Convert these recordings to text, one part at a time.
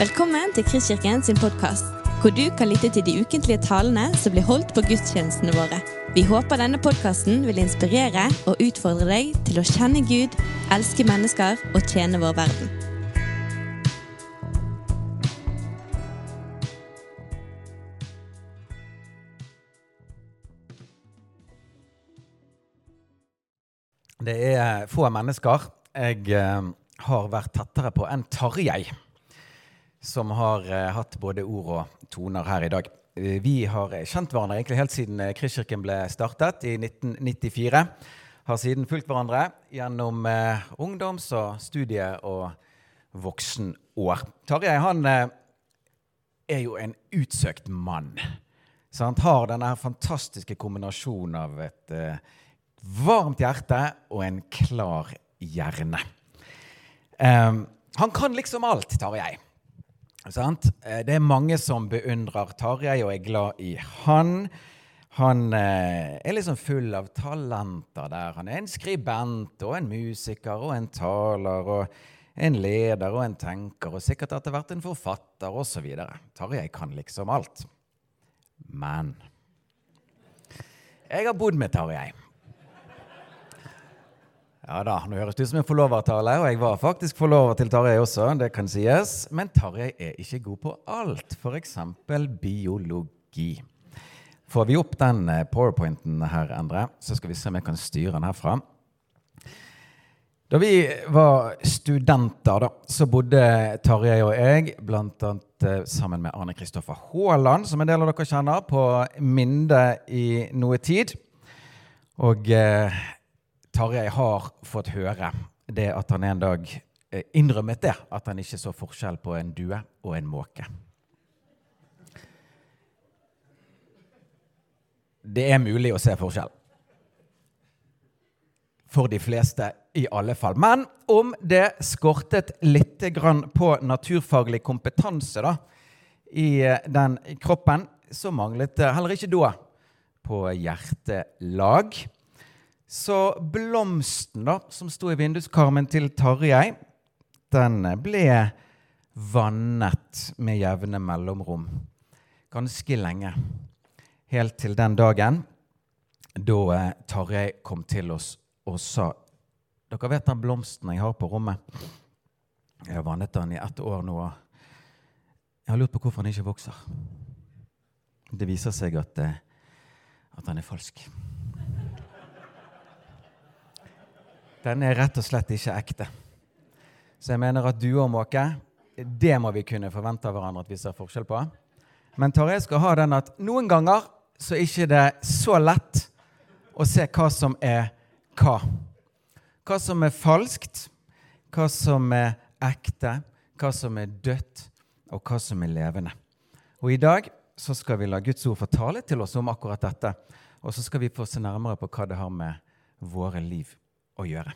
Velkommen til Kristkirken sin podkast, hvor du kan lytte til de ukentlige talene som blir holdt på gudstjenestene våre. Vi håper denne podkasten vil inspirere og utfordre deg til å kjenne Gud, elske mennesker og tjene vår verden. Det er få mennesker jeg eh, har vært tettere på enn Tarjei, som har eh, hatt både ord og toner her i dag. Eh, vi har kjent hverandre egentlig helt siden eh, Kristkirken ble startet i 1994. Har siden fulgt hverandre gjennom eh, ungdoms- og studie- og voksenår. Tarjei han eh, er jo en utsøkt mann. Så han har denne fantastiske kombinasjonen av et eh, varmt hjerte og en klar hjerne. Um, han kan liksom alt, Tarjei. Sant? Eh, Det er mange som beundrer Tarjei og er glad i han. Han eh, er liksom full av talenter der. Han er en skribent og en musiker og en taler og en leder og en tenker og sikkert etter hvert en forfatter osv. Tarjei kan liksom alt. Men jeg har bodd med Tarjei. Ja da, nå høres det ut som en forlovertale, og jeg var faktisk forlover til Tarjei også, det kan sies. Men Tarjei er ikke god på alt, f.eks. biologi. Får vi opp den eh, powerpointen her, Endre, så skal vi se om jeg kan styre den herfra. Da vi var studenter, da, så bodde Tarjei og jeg annet eh, sammen med Arne Kristoffer Haaland, som en del av dere kjenner, på Minde i noe tid. Og eh, Tarjei har fått høre det at han en dag eh, innrømmet det, at han ikke så forskjell på en due og en måke. Det er mulig å se forskjell. For de fleste, i alle fall. Men om det skortet litt på naturfaglig kompetanse da, i eh, den kroppen, så manglet det heller ikke da på hjertelag. Så blomsten da, som sto i vinduskarmen til Tarjei, den ble vannet med jevne mellomrom ganske lenge. Helt til den dagen da eh, Tarjei kom til oss og sa Dere vet den blomsten jeg har på rommet? Jeg har vannet den i ett år nå. Jeg har lurt på hvorfor den ikke vokser. Det viser seg at, eh, at den er falsk. Den er rett og slett ikke ekte. Så jeg mener at du og måke, det må vi kunne forvente av hverandre at vi ser forskjell på. Men Tarjei skal ha den at noen ganger så er ikke det så lett å se hva som er hva. Hva som er falskt, hva som er ekte, hva som er dødt, og hva som er levende. Og i dag så skal vi la Guds ord få tale til oss om akkurat dette. Og så skal vi få se nærmere på hva det har med våre liv å gjøre.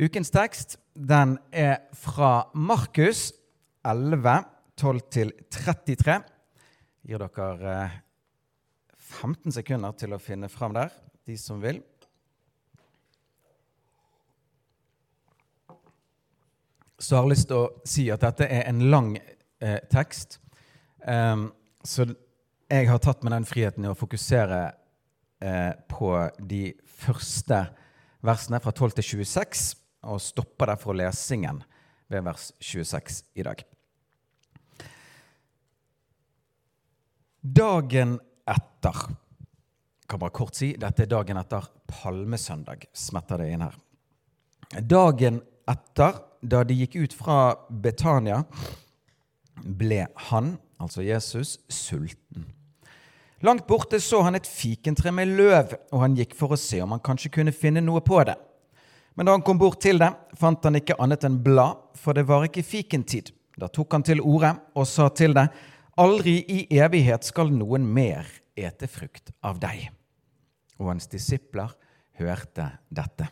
Ukens tekst den er fra Markus 11, 12-33. Gir dere eh, 15 sekunder til å finne fram der, de som vil. Så jeg har lyst til å si at dette er en lang eh, tekst. Um, så jeg har tatt med den friheten i å fokusere eh, på de første versene fra 12 til 26, og stopper derfor lesingen ved vers 26 i dag. Dagen etter kan bare kort si, Dette er dagen etter palmesøndag. smetter det inn her. Dagen etter, da de gikk ut fra Betania, ble han, altså Jesus, sulten. Langt borte så han et fikentre med løv, og han gikk for å se om han kanskje kunne finne noe på det. Men da han kom bort til det, fant han ikke annet enn blad, for det var ikke fikentid. Da tok han til orde og sa til det, aldri i evighet skal noen mer ete frukt av deg. Og hans disipler hørte dette.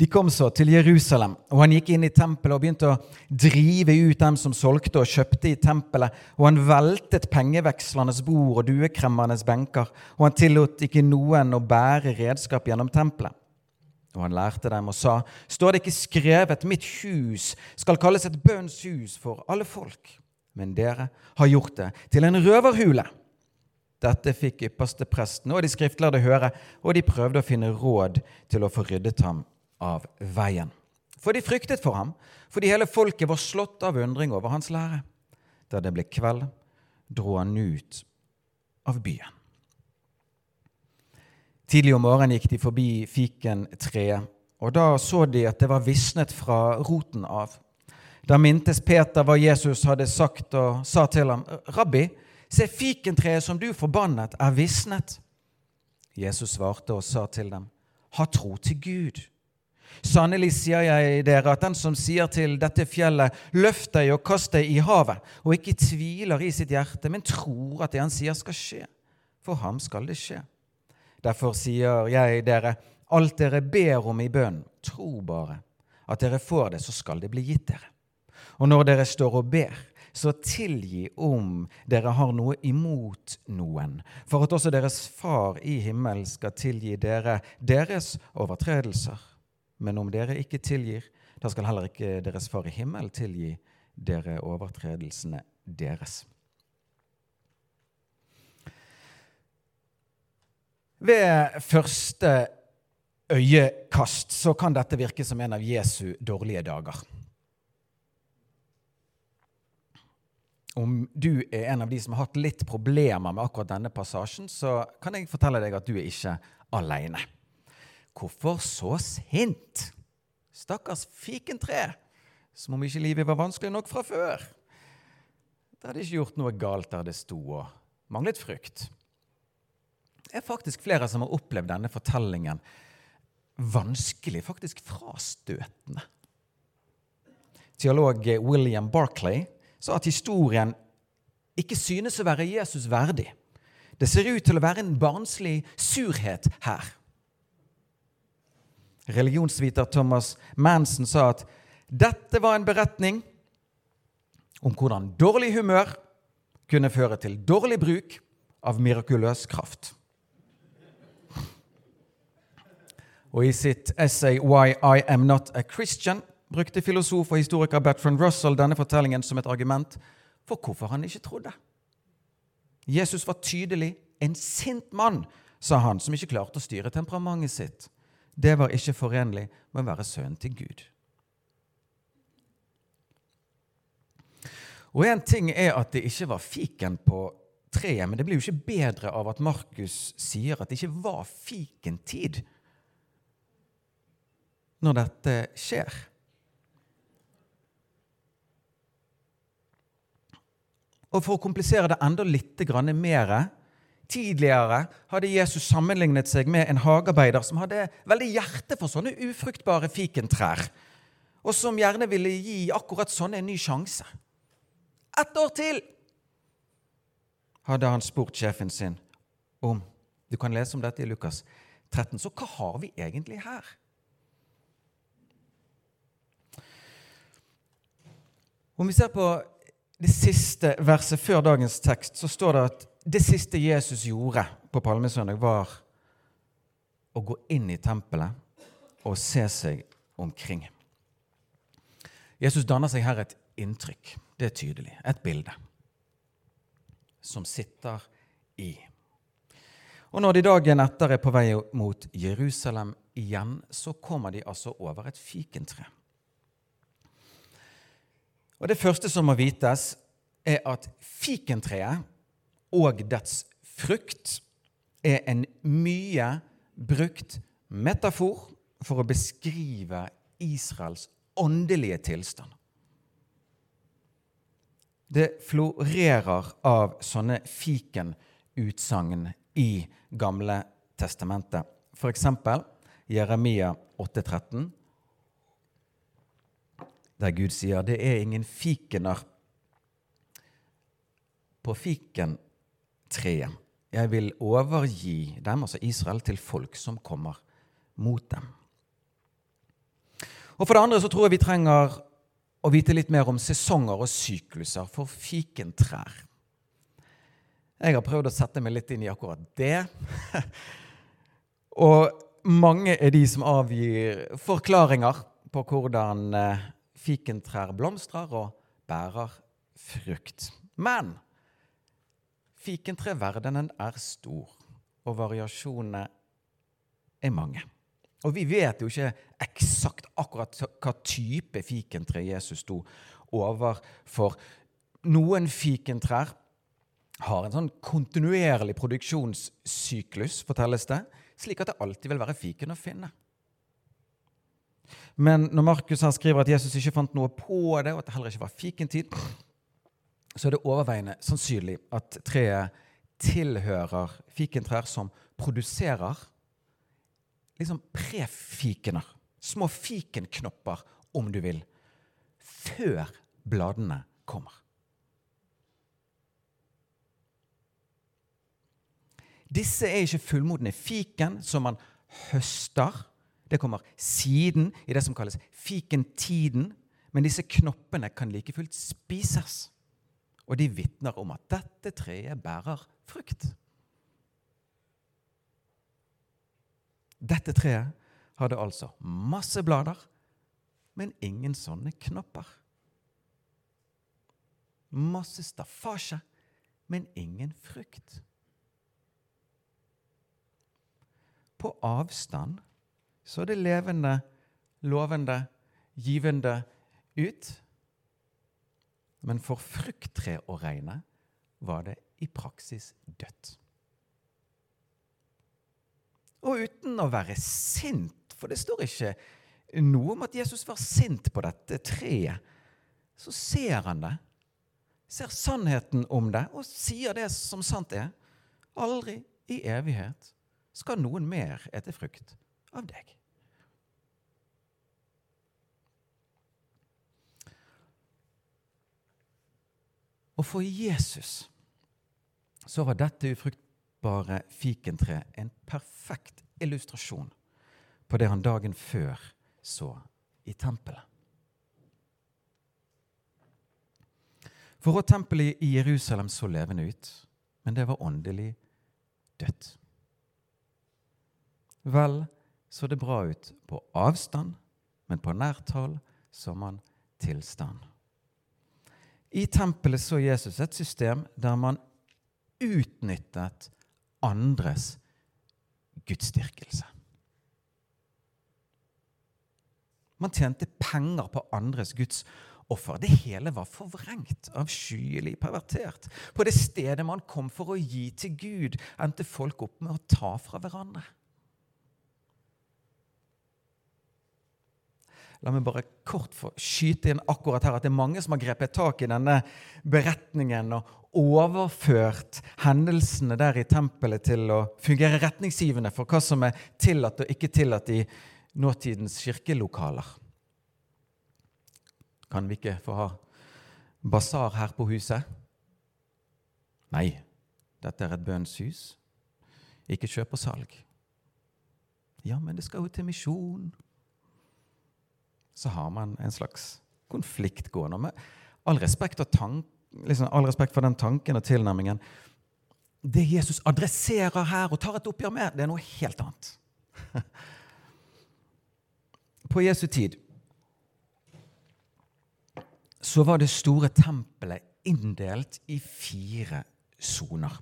De kom så til Jerusalem, og han gikk inn i tempelet og begynte å drive ut dem som solgte og kjøpte i tempelet, og han veltet pengevekslernes bord og duekremmernes benker, og han tillot ikke noen å bære redskap gjennom tempelet. Og han lærte dem og sa, står det ikke skrevet, mitt hus skal kalles et bønns hus for alle folk, men dere har gjort det til en røverhule. Dette fikk ypperste presten og de skriftlærde høre, og de prøvde å finne råd til å få ryddet ham av veien. For de fryktet for ham, fordi hele folket var slått av undring over hans lære. Da det ble kveld, dro han ut av byen. Tidlig om morgenen gikk de forbi fikentreet, og da så de at det var visnet fra roten av. Da mintes Peter hva Jesus hadde sagt, og sa til ham, 'Rabbi, se, fikentreet som du forbannet, er visnet.' Jesus svarte og sa til dem, 'Ha tro til Gud.' Sannelig sier jeg dere at den som sier til dette fjellet, løft deg og kast deg i havet, og ikke tviler i sitt hjerte, men tror at det han sier, skal skje, for ham skal det skje. Derfor sier jeg dere, alt dere ber om i bønn, tro bare at dere får det, så skal det bli gitt dere. Og når dere står og ber, så tilgi om dere har noe imot noen, for at også deres Far i himmelen skal tilgi dere deres overtredelser. Men om dere ikke tilgir, da skal heller ikke deres Far i himmel tilgi dere overtredelsene deres. Ved første øyekast så kan dette virke som en av Jesu dårlige dager. Om du er en av de som har hatt litt problemer med akkurat denne passasjen, så kan jeg fortelle deg at du er ikke alene. Hvorfor så sint? Stakkars fikentre. Som om ikke livet var vanskelig nok fra før. Det hadde ikke gjort noe galt der det sto og manglet frukt. Det er faktisk flere som har opplevd denne fortellingen vanskelig, faktisk frastøtende. Teolog William Barclay sa at historien ikke synes å være Jesus verdig. Det ser ut til å være en barnslig surhet her. Religionsviter Thomas Manson sa at dette var en beretning om hvordan dårlig humør kunne føre til dårlig bruk av mirakuløs kraft. Og i sitt essay 'Why I Am Not a Christian' brukte filosof og historiker Bertrand Russell denne fortellingen som et argument for hvorfor han ikke trodde. Jesus var tydelig en sint mann, sa han, som ikke klarte å styre temperamentet sitt. Det var ikke forenlig med å være sønn til Gud. Og En ting er at det ikke var fiken på treet, men det blir jo ikke bedre av at Markus sier at det ikke var fikentid når dette skjer. Og For å komplisere det enda litt mer Tidligere hadde Jesus sammenlignet seg med en hagearbeider som hadde veldig hjerte for sånne ufruktbare fikentrær, og som gjerne ville gi akkurat sånne en ny sjanse. Ett år til! hadde han spurt sjefen sin om. Du kan lese om dette i Lukas 13. Så hva har vi egentlig her? Om vi ser på det siste verset før dagens tekst, så står det at det siste Jesus gjorde på palmesøndag, var å gå inn i tempelet og se seg omkring. Jesus danner seg her et inntrykk. Det er tydelig. Et bilde som sitter i. Og når de dagen etter er på vei mot Jerusalem igjen, så kommer de altså over et fikentre. Og Det første som må vites, er at fikentreet og dets frukt er en mye brukt metafor for å beskrive Israels åndelige tilstand. Det florerer av sånne fikenutsagn i Gamle testamentet. For eksempel Jeremia 8,13 der Gud sier det er ingen fikener på fikentreet. Jeg vil overgi dem, altså Israel, til folk som kommer mot dem. Og For det andre så tror jeg vi trenger å vite litt mer om sesonger og sykluser for fikentrær. Jeg har prøvd å sette meg litt inn i akkurat det. og mange er de som avgir forklaringer på hvordan eh, fikentrær blomstrer og bærer frukt. Men fikentreverdenen er stor, og variasjonene er mange. Og vi vet jo ikke eksakt akkurat hva type fikentre Jesus sto overfor. Noen fikentrær har en sånn kontinuerlig produksjonssyklus, fortelles det, slik at det alltid vil være fiken å finne. Men når Markus skriver at Jesus ikke fant noe på det, og at det heller ikke var fikentid, så er det overveiende sannsynlig at treet tilhører fikentrær som produserer liksom prefikener. Små fikenknopper, om du vil, før bladene kommer. Disse er ikke fullmodne fiken som man høster. Det kommer siden, i det som kalles fikentiden. Men disse knoppene kan like fullt spises. Og de vitner om at dette treet bærer frukt. Dette treet hadde altså masse blader, men ingen sånne knopper. Masse staffasje, men ingen frukt. På avstand så det levende, lovende, givende ut. Men for frukttre å regne var det i praksis dødt. Og uten å være sint, for det står ikke noe om at Jesus var sint på dette treet, så ser han det, ser sannheten om det og sier det som sant er. Aldri i evighet skal noen mer ete frukt av deg. Og for Jesus så var dette ufruktbare fikentreet en perfekt illustrasjon på det han dagen før så i tempelet. For å tempelet i Jerusalem så levende ut, men det var åndelig dødt. Vel så det bra ut på avstand, men på nært hold så man tilstand. I tempelet så Jesus et system der man utnyttet andres gudsdyrkelse. Man tjente penger på andres gudsoffer. Det hele var forvrengt, avskyelig, pervertert. På det stedet man kom for å gi til Gud, endte folk opp med å ta fra hverandre. La meg bare kort få skyte inn akkurat her at det er mange som har grepet tak i denne beretningen og overført hendelsene der i tempelet til å fungere retningsgivende for hva som er tillatt og ikke tillatt i nåtidens kirkelokaler. Kan vi ikke få ha basar her på huset? Nei, dette er et bønnshus. Ikke kjøp og salg. Ja, men det skal jo til misjon så har man en slags konflikt gående. Med all respekt, tank, liksom, all respekt for den tanken og tilnærmingen Det Jesus adresserer her og tar et oppgjør med, det er noe helt annet. På Jesu tid så var det store tempelet inndelt i fire soner.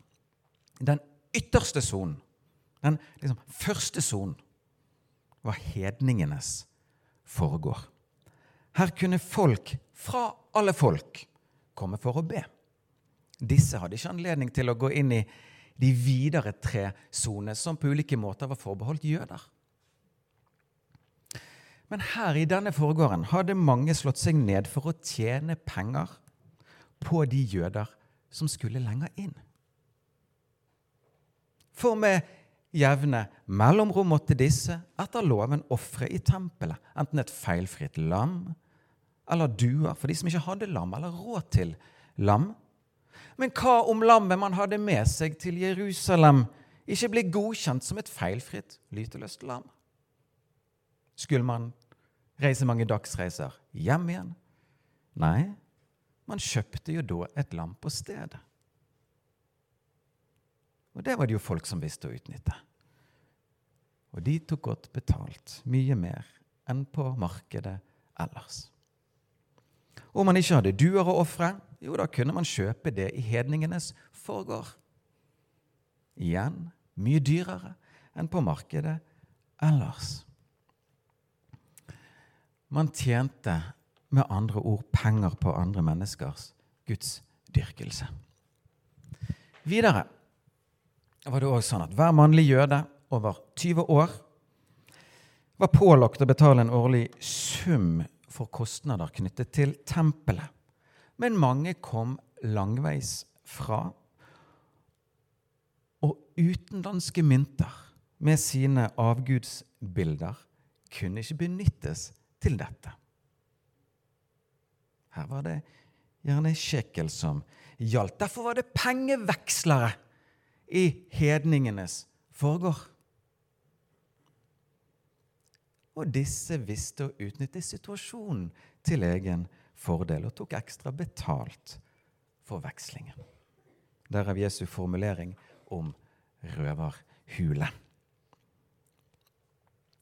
Den ytterste sonen, den liksom første sonen, var hedningenes foregår. Her kunne folk fra alle folk komme for å be. Disse hadde ikke anledning til å gå inn i de videre tre sonene, som på ulike måter var forbeholdt jøder. Men her i denne foregården hadde mange slått seg ned for å tjene penger på de jøder som skulle lenger inn. For med jevne mellomrom måtte disse etter loven ofre i tempelet, enten et feilfritt lam eller duer for de som ikke hadde lam eller råd til lam. Men hva om lammet man hadde med seg til Jerusalem, ikke ble godkjent som et feilfritt, lyteløst lam? Skulle man reise mange dagsreiser hjem igjen? Nei, man kjøpte jo da et lam på stedet. Og det var det jo folk som visste å utnytte. Og de tok godt betalt, mye mer enn på markedet ellers. Om man ikke hadde duer å ofre, jo, da kunne man kjøpe det i hedningenes forgård. Igjen mye dyrere enn på markedet ellers. Man tjente med andre ord penger på andre menneskers gudsdyrkelse. Videre var det òg sånn at hver mannlig jøde over 20 år var pålagt å betale en årlig sum for kostnader knyttet til tempelet. Men mange kom langveis fra. Og utenlandske mynter med sine avgudsbilder kunne ikke benyttes til dette. Her var det gjerne sjekel som gjaldt. Derfor var det pengevekslere i hedningenes forgård. Og disse visste å utnytte situasjonen til egen fordel og tok ekstra betalt for vekslingen. Derav Jesu formulering om røverhule.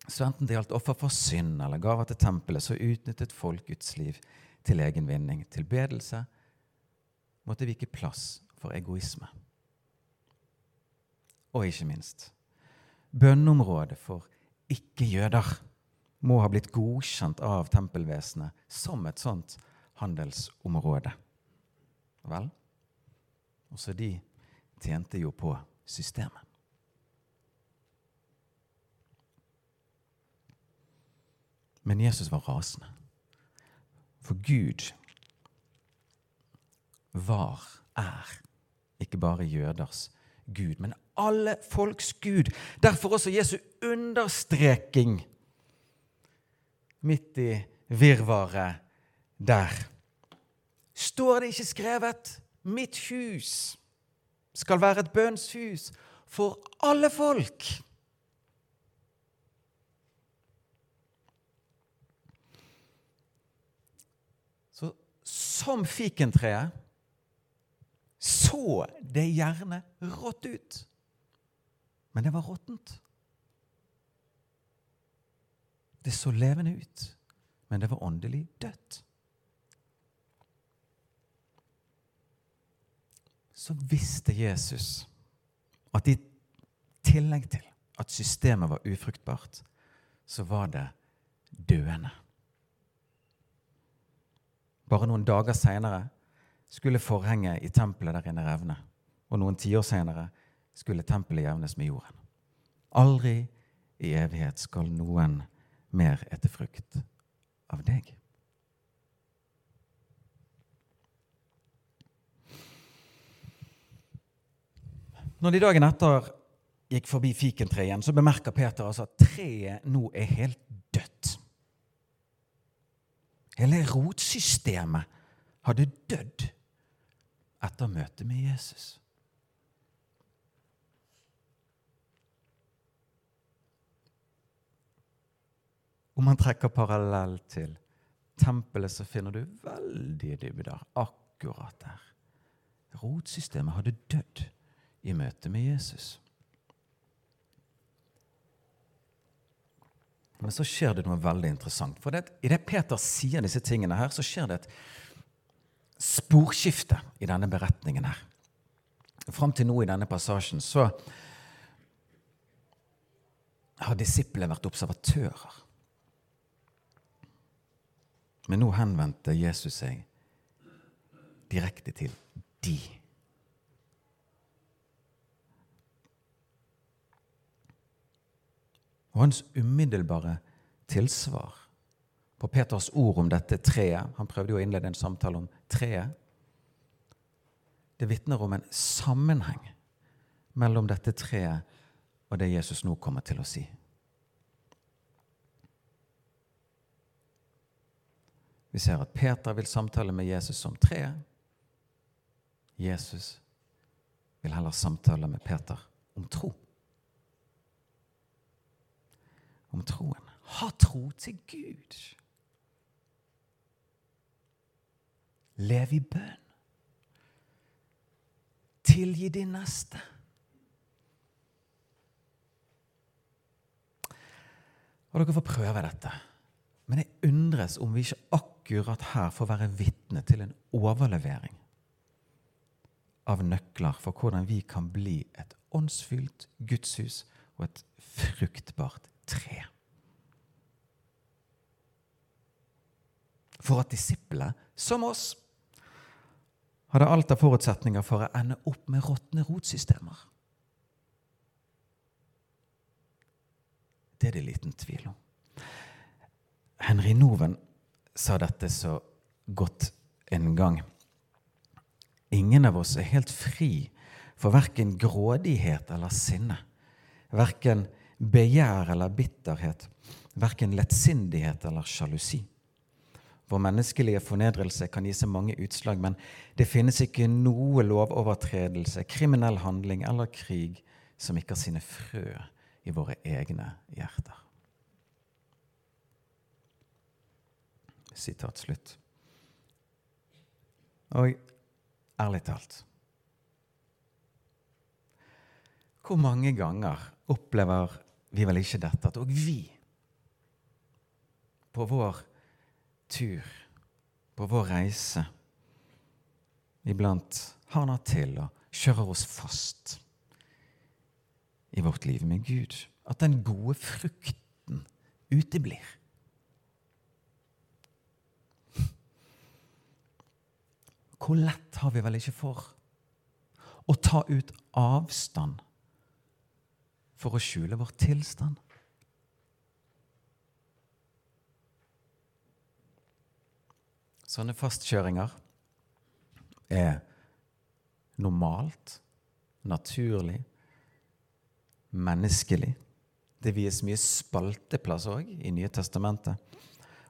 Så enten det gjaldt offer for synd eller gaver til tempelet, så utnyttet folk Guds liv til egen vinning. Tilbedelse måtte vike plass for egoisme. Og ikke minst bønneområdet for ikke-jøder må ha blitt godkjent av tempelvesenet som et sånt handelsområde. Vel, også de tjente jo på systemet. Men Jesus var rasende. For Gud var, er, ikke bare jøders Gud, men alle folks Gud. Derfor også Jesu understreking midt i virvaret der. Står det ikke skrevet 'Mitt hus skal være et bønnshus for alle folk'? Så som fikentreet så det gjerne rått ut. Men det var råttent. Det så levende ut, men det var åndelig dødt. Så visste Jesus at i tillegg til at systemet var ufruktbart, så var det døende. Bare noen dager seinere skulle forhenget i tempelet der inne revne. Og noen tiår senere skulle tempelet jevnes med jorden. Aldri i evighet skal noen mer etter frukt av deg. Når de dagen etter gikk forbi fikentreet igjen, så bemerker Peter altså at treet nå er helt dødt. Hele rotsystemet hadde dødd etter møtet med Jesus. Om man trekker parallell til tempelet, så finner du veldige dybder akkurat der. Rotsystemet hadde dødd i møte med Jesus. Men så skjer det noe veldig interessant. For det, i det Peter sier disse tingene her, så skjer det et sporskifte i denne beretningen her. Fram til nå i denne passasjen så har disiplene vært observatører. Men nå henvendte Jesus seg direkte til de. Og hans umiddelbare tilsvar på Peters ord om dette treet Han prøvde jo å innlede en samtale om treet. Det vitner om en sammenheng mellom dette treet og det Jesus nå kommer til å si. Vi ser at Peter vil samtale med Jesus om treet. Jesus vil heller samtale med Peter om tro. Om troen. Ha tro til Gud. Lev i bønn. Tilgi din neste. Og dere får prøve dette. Men jeg undres om vi ikke akkurat her får være vitne til en overlevering av nøkler for hvordan vi kan bli et åndsfylt gudshus og et fruktbart tre. For at disiplene, som oss, hadde alt av forutsetninger for å ende opp med råtne rotsystemer. Det er det liten tvil om. Henry Noven sa dette så godt en gang. Ingen av oss er helt fri for verken grådighet eller sinne. Verken begjær eller bitterhet. Verken lettsindighet eller sjalusi. Vår menneskelige fornedrelse kan gi seg mange utslag, men det finnes ikke noe lovovertredelse, kriminell handling eller krig som ikke har sine frø i våre egne hjerter. Sitat slutt. Og ærlig talt Hvor mange ganger opplever vi vel ikke dette, at òg vi på vår tur, på vår reise, iblant har natt til og kjører oss fast i vårt liv med Gud? At den gode frukten uteblir? Hvor lett har vi vel ikke for å ta ut avstand for å skjule vår tilstand? Sånne fastkjøringer er normalt, naturlig, menneskelig. Det vies mye spalteplass òg i Nye testamentet.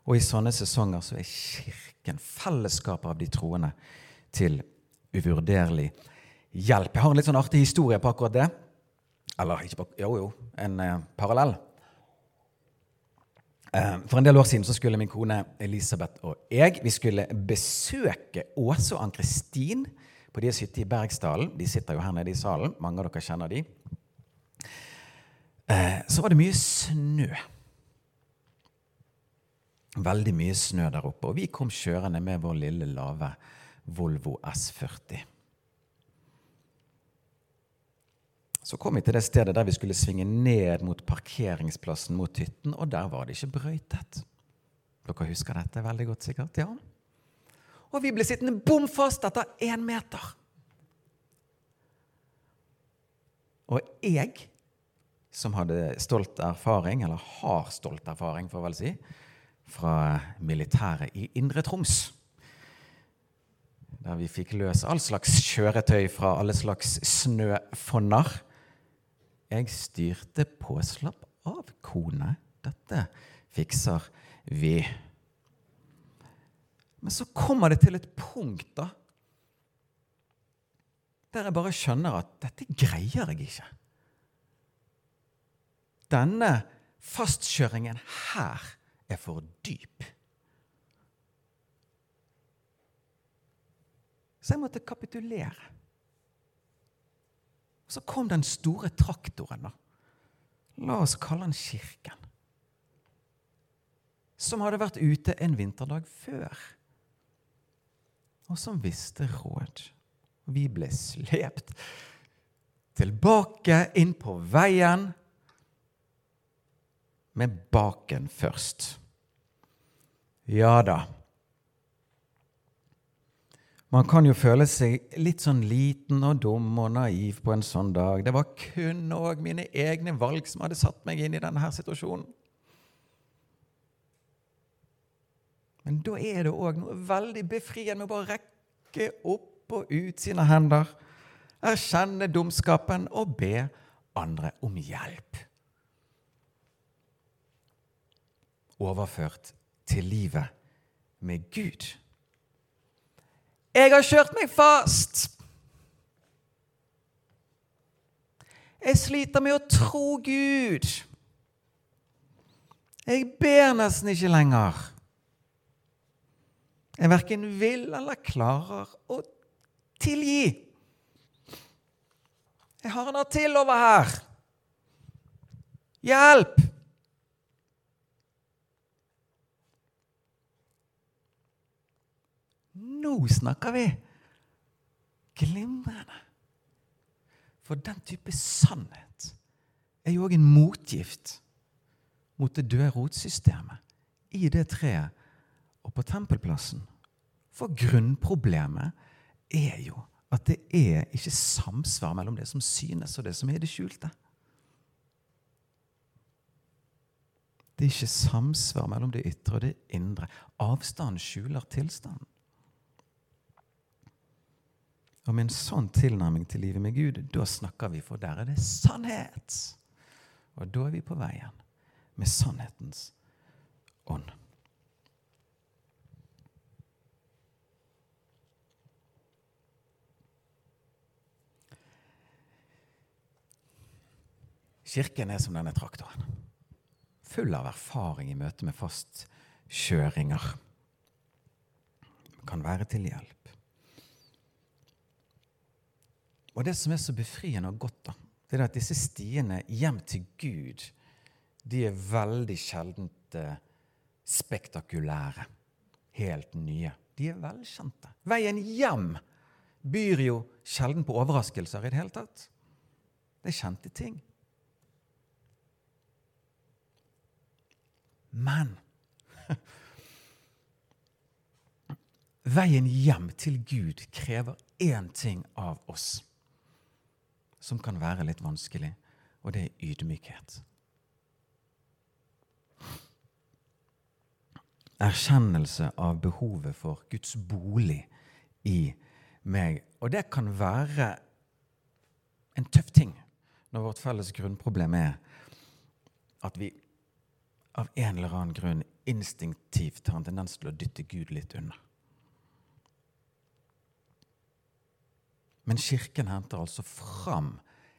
Og i sånne sesonger så er Kirken, fellesskapet av de troende, til uvurderlig hjelp. Jeg har en litt sånn artig historie på akkurat det. Eller ikke på, jo, jo, en eh, parallell. Eh, for en del år siden så skulle min kone Elisabeth og jeg vi skulle besøke Åse og Ann-Kristin på deres hytte i Bergsdalen. De sitter jo her nede i salen. Mange av dere kjenner de. Eh, så var det mye snø. Veldig mye snø der oppe. Og vi kom kjørende med vår lille, lave Volvo S40. Så kom vi til det stedet der vi skulle svinge ned mot parkeringsplassen mot hytten, og der var det ikke brøytet. Dere husker dette veldig godt, sikkert? Ja. Og vi ble sittende bom fast etter én meter. Og jeg, som hadde stolt erfaring, eller har stolt erfaring, får jeg vel si, fra militæret i Indre Troms der vi fikk løs all slags kjøretøy fra alle slags snøfonner. Jeg styrte på slapp av, kone. Dette fikser vi. Men så kommer det til et punkt da, der jeg bare skjønner at dette greier jeg ikke. Denne fastkjøringen her er for dyp. Så jeg måtte kapitulere. Så kom den store traktoren, da. La oss kalle den Kirken. Som hadde vært ute en vinterdag før. Og som visste råd. Vi ble slept tilbake inn på veien med baken først. Ja da. Man kan jo føle seg litt sånn liten og dum og naiv på en sånn dag. Det var kun òg mine egne valg som hadde satt meg inn i denne situasjonen. Men da er det òg noe veldig befriende med å bare rekke opp og ut sine hender, erkjenne dumskapen og be andre om hjelp. Overført til livet med Gud. Jeg har kjørt meg fast. Jeg sliter med å tro Gud. Jeg ber nesten ikke lenger. Jeg verken vil eller klarer å tilgi. Jeg har en til over her. Hjelp! Nå snakker vi! Glimrende. For den type sannhet er jo òg en motgift mot det døde rotsystemet i det treet og på tempelplassen. For grunnproblemet er jo at det er ikke samsvar mellom det som synes, og det som er det skjulte. Det er ikke samsvar mellom det ytre og det indre. Avstanden skjuler tilstanden. Og med en sånn tilnærming til livet med Gud, da snakker vi, for der er det sannhet. Og da er vi på veien med sannhetens ånd. Kirken er som denne traktoren. Full av erfaring i møte med fastkjøringer. Kan være til hjelp. Og det som er så befriende og godt, da, det er at disse stiene hjem til Gud de er veldig sjeldent eh, spektakulære. Helt nye. De er velkjente. Veien hjem byr jo sjelden på overraskelser i det hele tatt. Det er kjente ting. Men veien hjem til Gud krever én ting av oss som kan være litt vanskelig, og det er ydmykhet. Erkjennelse av behovet for Guds bolig i meg. Og det kan være en tøff ting når vårt felles grunnproblem er at vi av en eller annen grunn instinktivt har en tendens til å dytte Gud litt unna. Men Kirken henter altså fram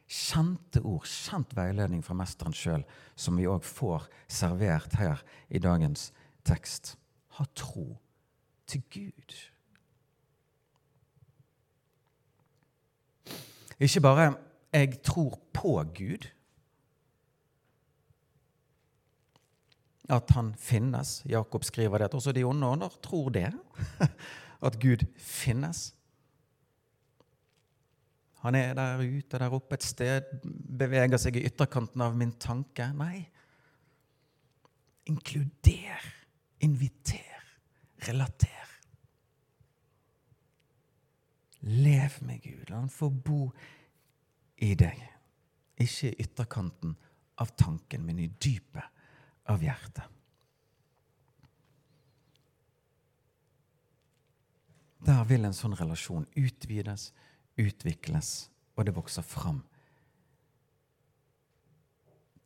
kjente ord, kjent veiledning fra mesteren sjøl, som vi òg får servert her i dagens tekst. Ha tro til Gud. Ikke bare 'jeg tror på Gud'. At han finnes. Jakob skriver det at også de onde ånder tror det. At Gud finnes. Han er der ute, der oppe et sted, beveger seg i ytterkanten av min tanke. Nei. Inkluder, inviter, relater. Lev med Gud. La han få bo i deg. Ikke i ytterkanten av tanken, men i dypet av hjertet. Der vil en sånn relasjon utvides utvikles, og det vokser fram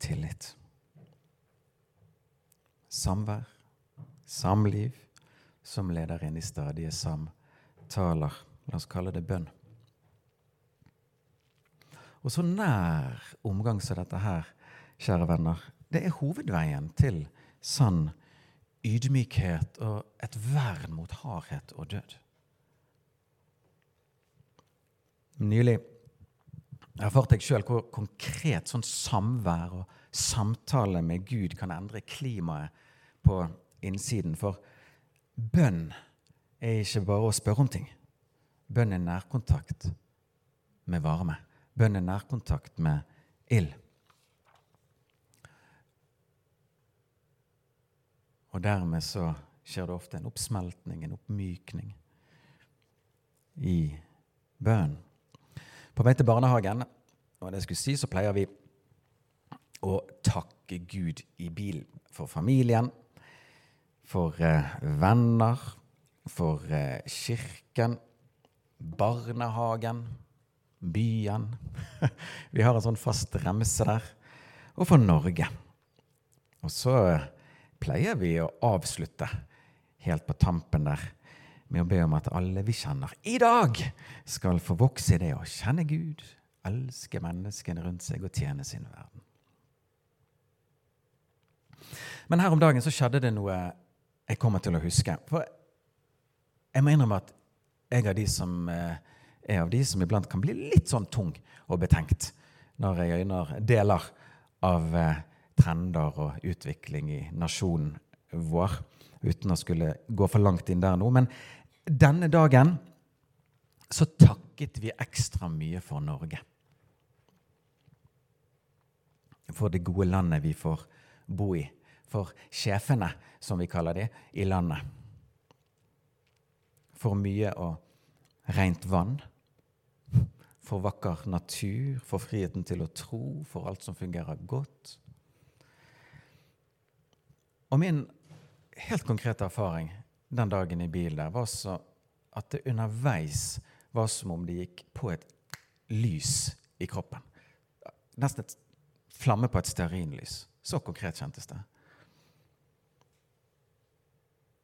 tillit. Samvær, samliv, som leder inn i stadige samtaler. La oss kalle det bønn. Og så nær omgang som dette her, kjære venner, det er hovedveien til sann ydmykhet og et vern mot hardhet og død. Nylig erfarte jeg sjøl hvor konkret sånn samvær og samtale med Gud kan endre klimaet på innsiden. For bønn er ikke bare å spørre om ting. Bønn er nærkontakt med varme. Bønn er nærkontakt med ild. Og dermed så skjer det ofte en oppsmeltning, en oppmykning, i bønnen. På vei til barnehagen, og det skulle si, så pleier vi å takke Gud i bilen for familien, for eh, venner, for eh, kirken, barnehagen, byen. vi har en sånn fast remse der. Og for Norge. Og så pleier vi å avslutte helt på tampen der med å be om at alle vi kjenner i dag, skal få vokse i det å kjenne Gud, elske menneskene rundt seg og tjene sin verden. Men her om dagen så skjedde det noe jeg kommer til å huske. For jeg må innrømme at jeg er, de som, eh, er av de som iblant kan bli litt sånn tung og betenkt når jeg øyner deler av eh, trender og utvikling i nasjonen vår, uten å skulle gå for langt inn der nå. Men denne dagen så takket vi ekstra mye for Norge. For det gode landet vi får bo i. For sjefene, som vi kaller de, i landet. For mye og rent vann. For vakker natur, for friheten til å tro, for alt som fungerer godt. Og min helt konkrete erfaring den dagen i bilen der var så at det underveis var som om det gikk på et lys i kroppen. Nesten et flamme på et stearinlys. Så konkret kjentes det.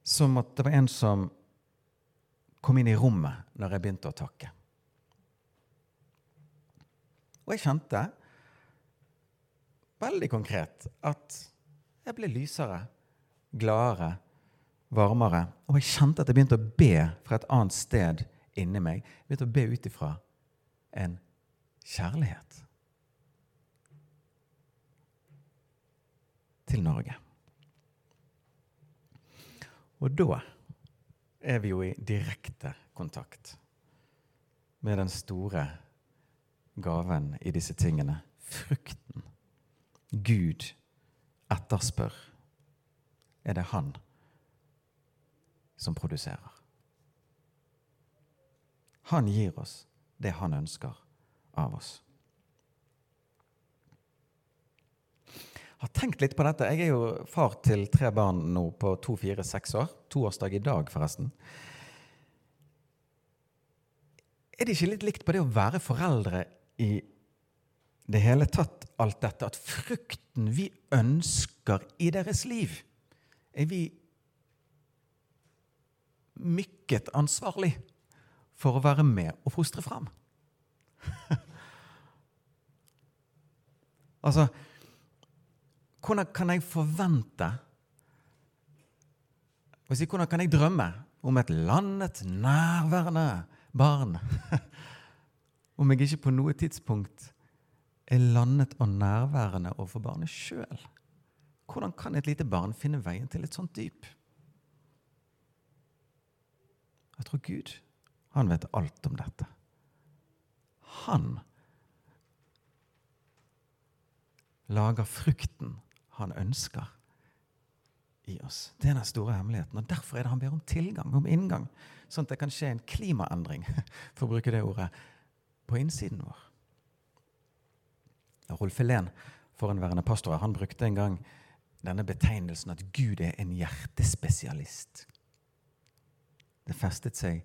Som at det var en som kom inn i rommet når jeg begynte å takke. Og jeg kjente veldig konkret at jeg ble lysere gladere, varmere. Og jeg kjente at jeg begynte å be fra et annet sted inni meg. Jeg begynte å be ut ifra en kjærlighet til Norge. Og da er vi jo i direkte kontakt med den store gaven i disse tingene frukten Gud etterspør er det han som produserer. Han gir oss det han ønsker av oss. Jeg har tenkt litt på dette. Jeg er jo far til tre barn nå på to, fire, seks år. Toårsdag i dag, forresten. Er det ikke litt likt på det å være foreldre i det hele tatt, alt dette? At frukten vi ønsker i deres liv, er vi mykket ansvarlig for å være med og fostre fram. altså Hvordan kan jeg forvente si, Hvordan kan jeg drømme om et landet, nærværende barn om jeg ikke på noe tidspunkt er landet og nærværende overfor barnet sjøl? Hvordan kan et lite barn finne veien til et sånt dyp? Jeg tror Gud, han vet alt om dette. Han lager frukten han ønsker i oss. Det er den store hemmeligheten. og Derfor er det han ber om tilgang, om inngang, sånn at det kan skje en klimaendring, for å bruke det ordet, på innsiden vår. Rolf Helén, forhenværende pastor, han brukte en gang denne betegnelsen at Gud er en hjertespesialist. Det festet seg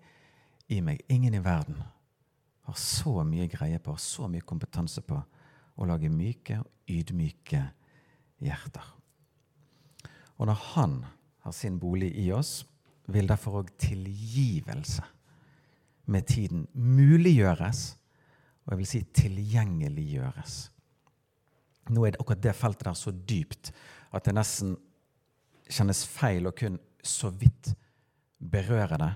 i meg. Ingen i verden har så mye greie på, har så mye kompetanse på å lage myke og ydmyke hjerter. Og når Han har sin bolig i oss, vil derfor òg tilgivelse med tiden muliggjøres, og jeg vil si tilgjengeliggjøres. Nå er det akkurat det feltet der så dypt at det nesten kjennes feil å kun så vidt berøre det.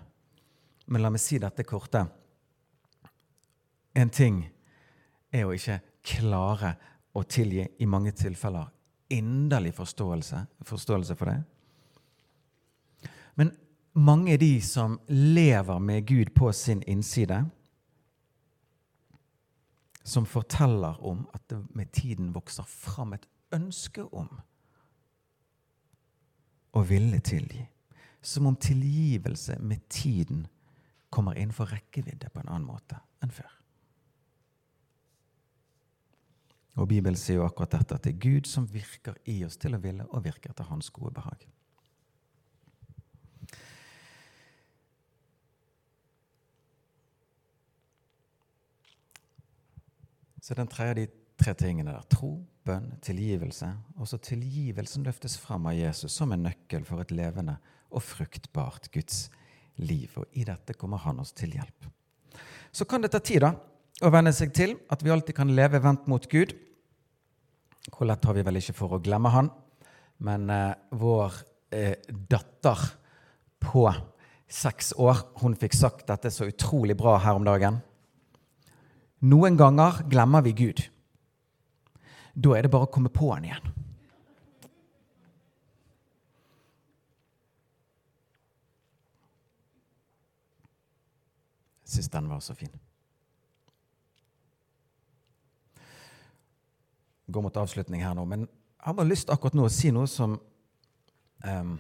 Men la meg si dette korte. En ting er å ikke klare å tilgi i mange tilfeller. Inderlig forståelse, forståelse for det. Men mange er de som lever med Gud på sin innside, som forteller om at det med tiden vokser fram et ønske om å ville tilgi. Som om tilgivelse med tiden kommer innenfor rekkevidde på en annen måte enn før. Og Bibelen sier jo akkurat dette, at det er Gud som virker i oss til å ville og virker etter Hans gode behag. Så den tredje av de tre tingene der. Tro, bønn, tilgivelse. Også tilgivelsen løftes fram av Jesus som en nøkkel for et levende og fruktbart Guds liv. Og i dette kommer han oss til hjelp. Så kan det ta tid da, å venne seg til at vi alltid kan leve vendt mot Gud. Hvor lett har vi vel ikke for å glemme Han? Men eh, vår eh, datter på seks år hun fikk sagt dette så utrolig bra her om dagen. Noen ganger glemmer vi Gud. Da er det bare å komme på han igjen. Syns den var så fin. Går mot avslutning her nå, men jeg har bare lyst akkurat nå å si noe som um,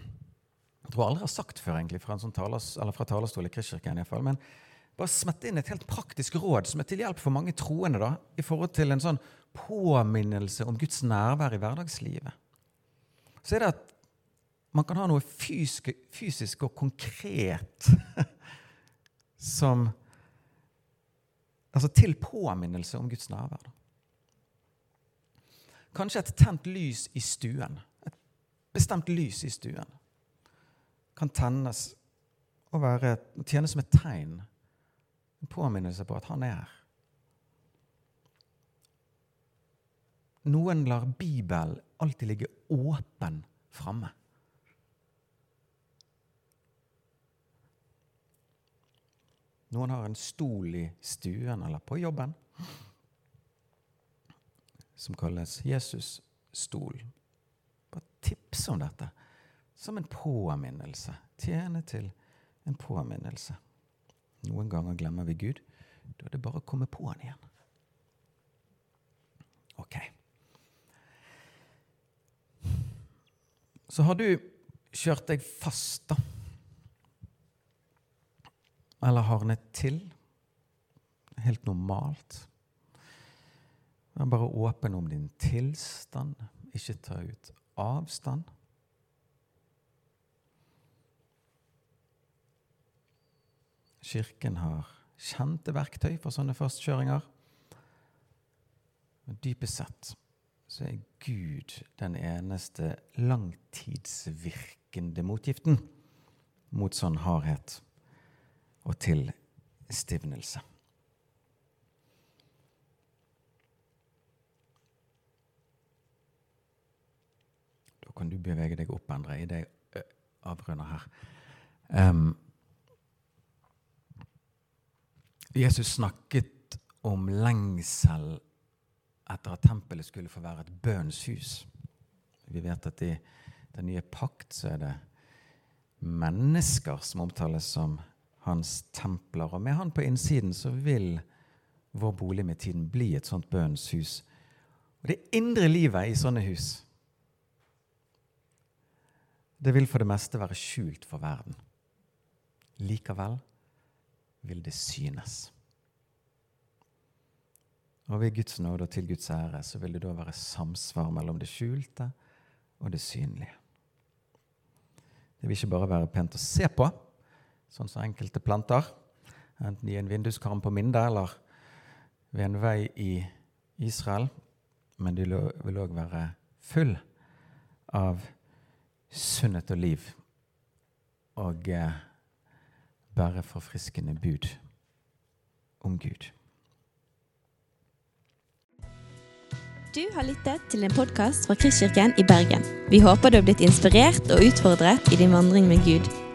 jeg tror jeg aldri har sagt før egentlig, fra, sånn talers, fra talerstol i Kristkirken. I hvert fall, men bare smette inn et helt praktisk råd som er til hjelp for mange troende da, i forhold til en sånn påminnelse om Guds nærvær i hverdagslivet. Så er det at man kan ha noe fysisk, fysisk og konkret som Altså til påminnelse om Guds nærvær. Kanskje et tent lys i stuen. Et bestemt lys i stuen kan tennes og være, tjene som et tegn, en påminnelse på at han er her. Noen lar Bibelen alltid ligge åpen framme. Noen har en stol i stuen eller på jobben som kalles Jesus-stol. Bare tips om dette som en påminnelse. Tjene til en påminnelse. Noen ganger glemmer vi Gud. Da er det bare å komme på han igjen. Ok. Så har du kjørt deg fast, da eller hardnet til. Helt normalt. Vær bare åpen om din tilstand. Ikke ta ut avstand. Kirken har kjente verktøy for sånne førstkjøringer. Men dypest sett så er Gud den eneste langtidsvirkende motgiften mot sånn hardhet og til stivnelse. Da kan du bevege deg opp, André, i det jeg avrunder her. Um, Jesus snakket om lengsel etter at tempelet skulle få være et bønnshus. Vi vet at i den nye pakt så er det mennesker som omtales som hans templer. Og med han på innsiden så vil vår bolig med tiden bli et sånt bønnens hus. Og det indre livet i sånne hus, det vil for det meste være skjult for verden. Likevel vil det synes. Og ved Guds nåde og til Guds ære så vil det da være samsvar mellom det skjulte og det synlige. Det vil ikke bare være pent å se på, sånn som enkelte planter. Enten i en vinduskarm på Minde eller ved en vei i Israel. Men de vil òg være full av sunnhet og liv og eh, bære forfriskende bud om Gud. Du har lyttet til en podkast fra Kristkirken i Bergen. Vi håper du har blitt inspirert og utfordret i din vandring med Gud.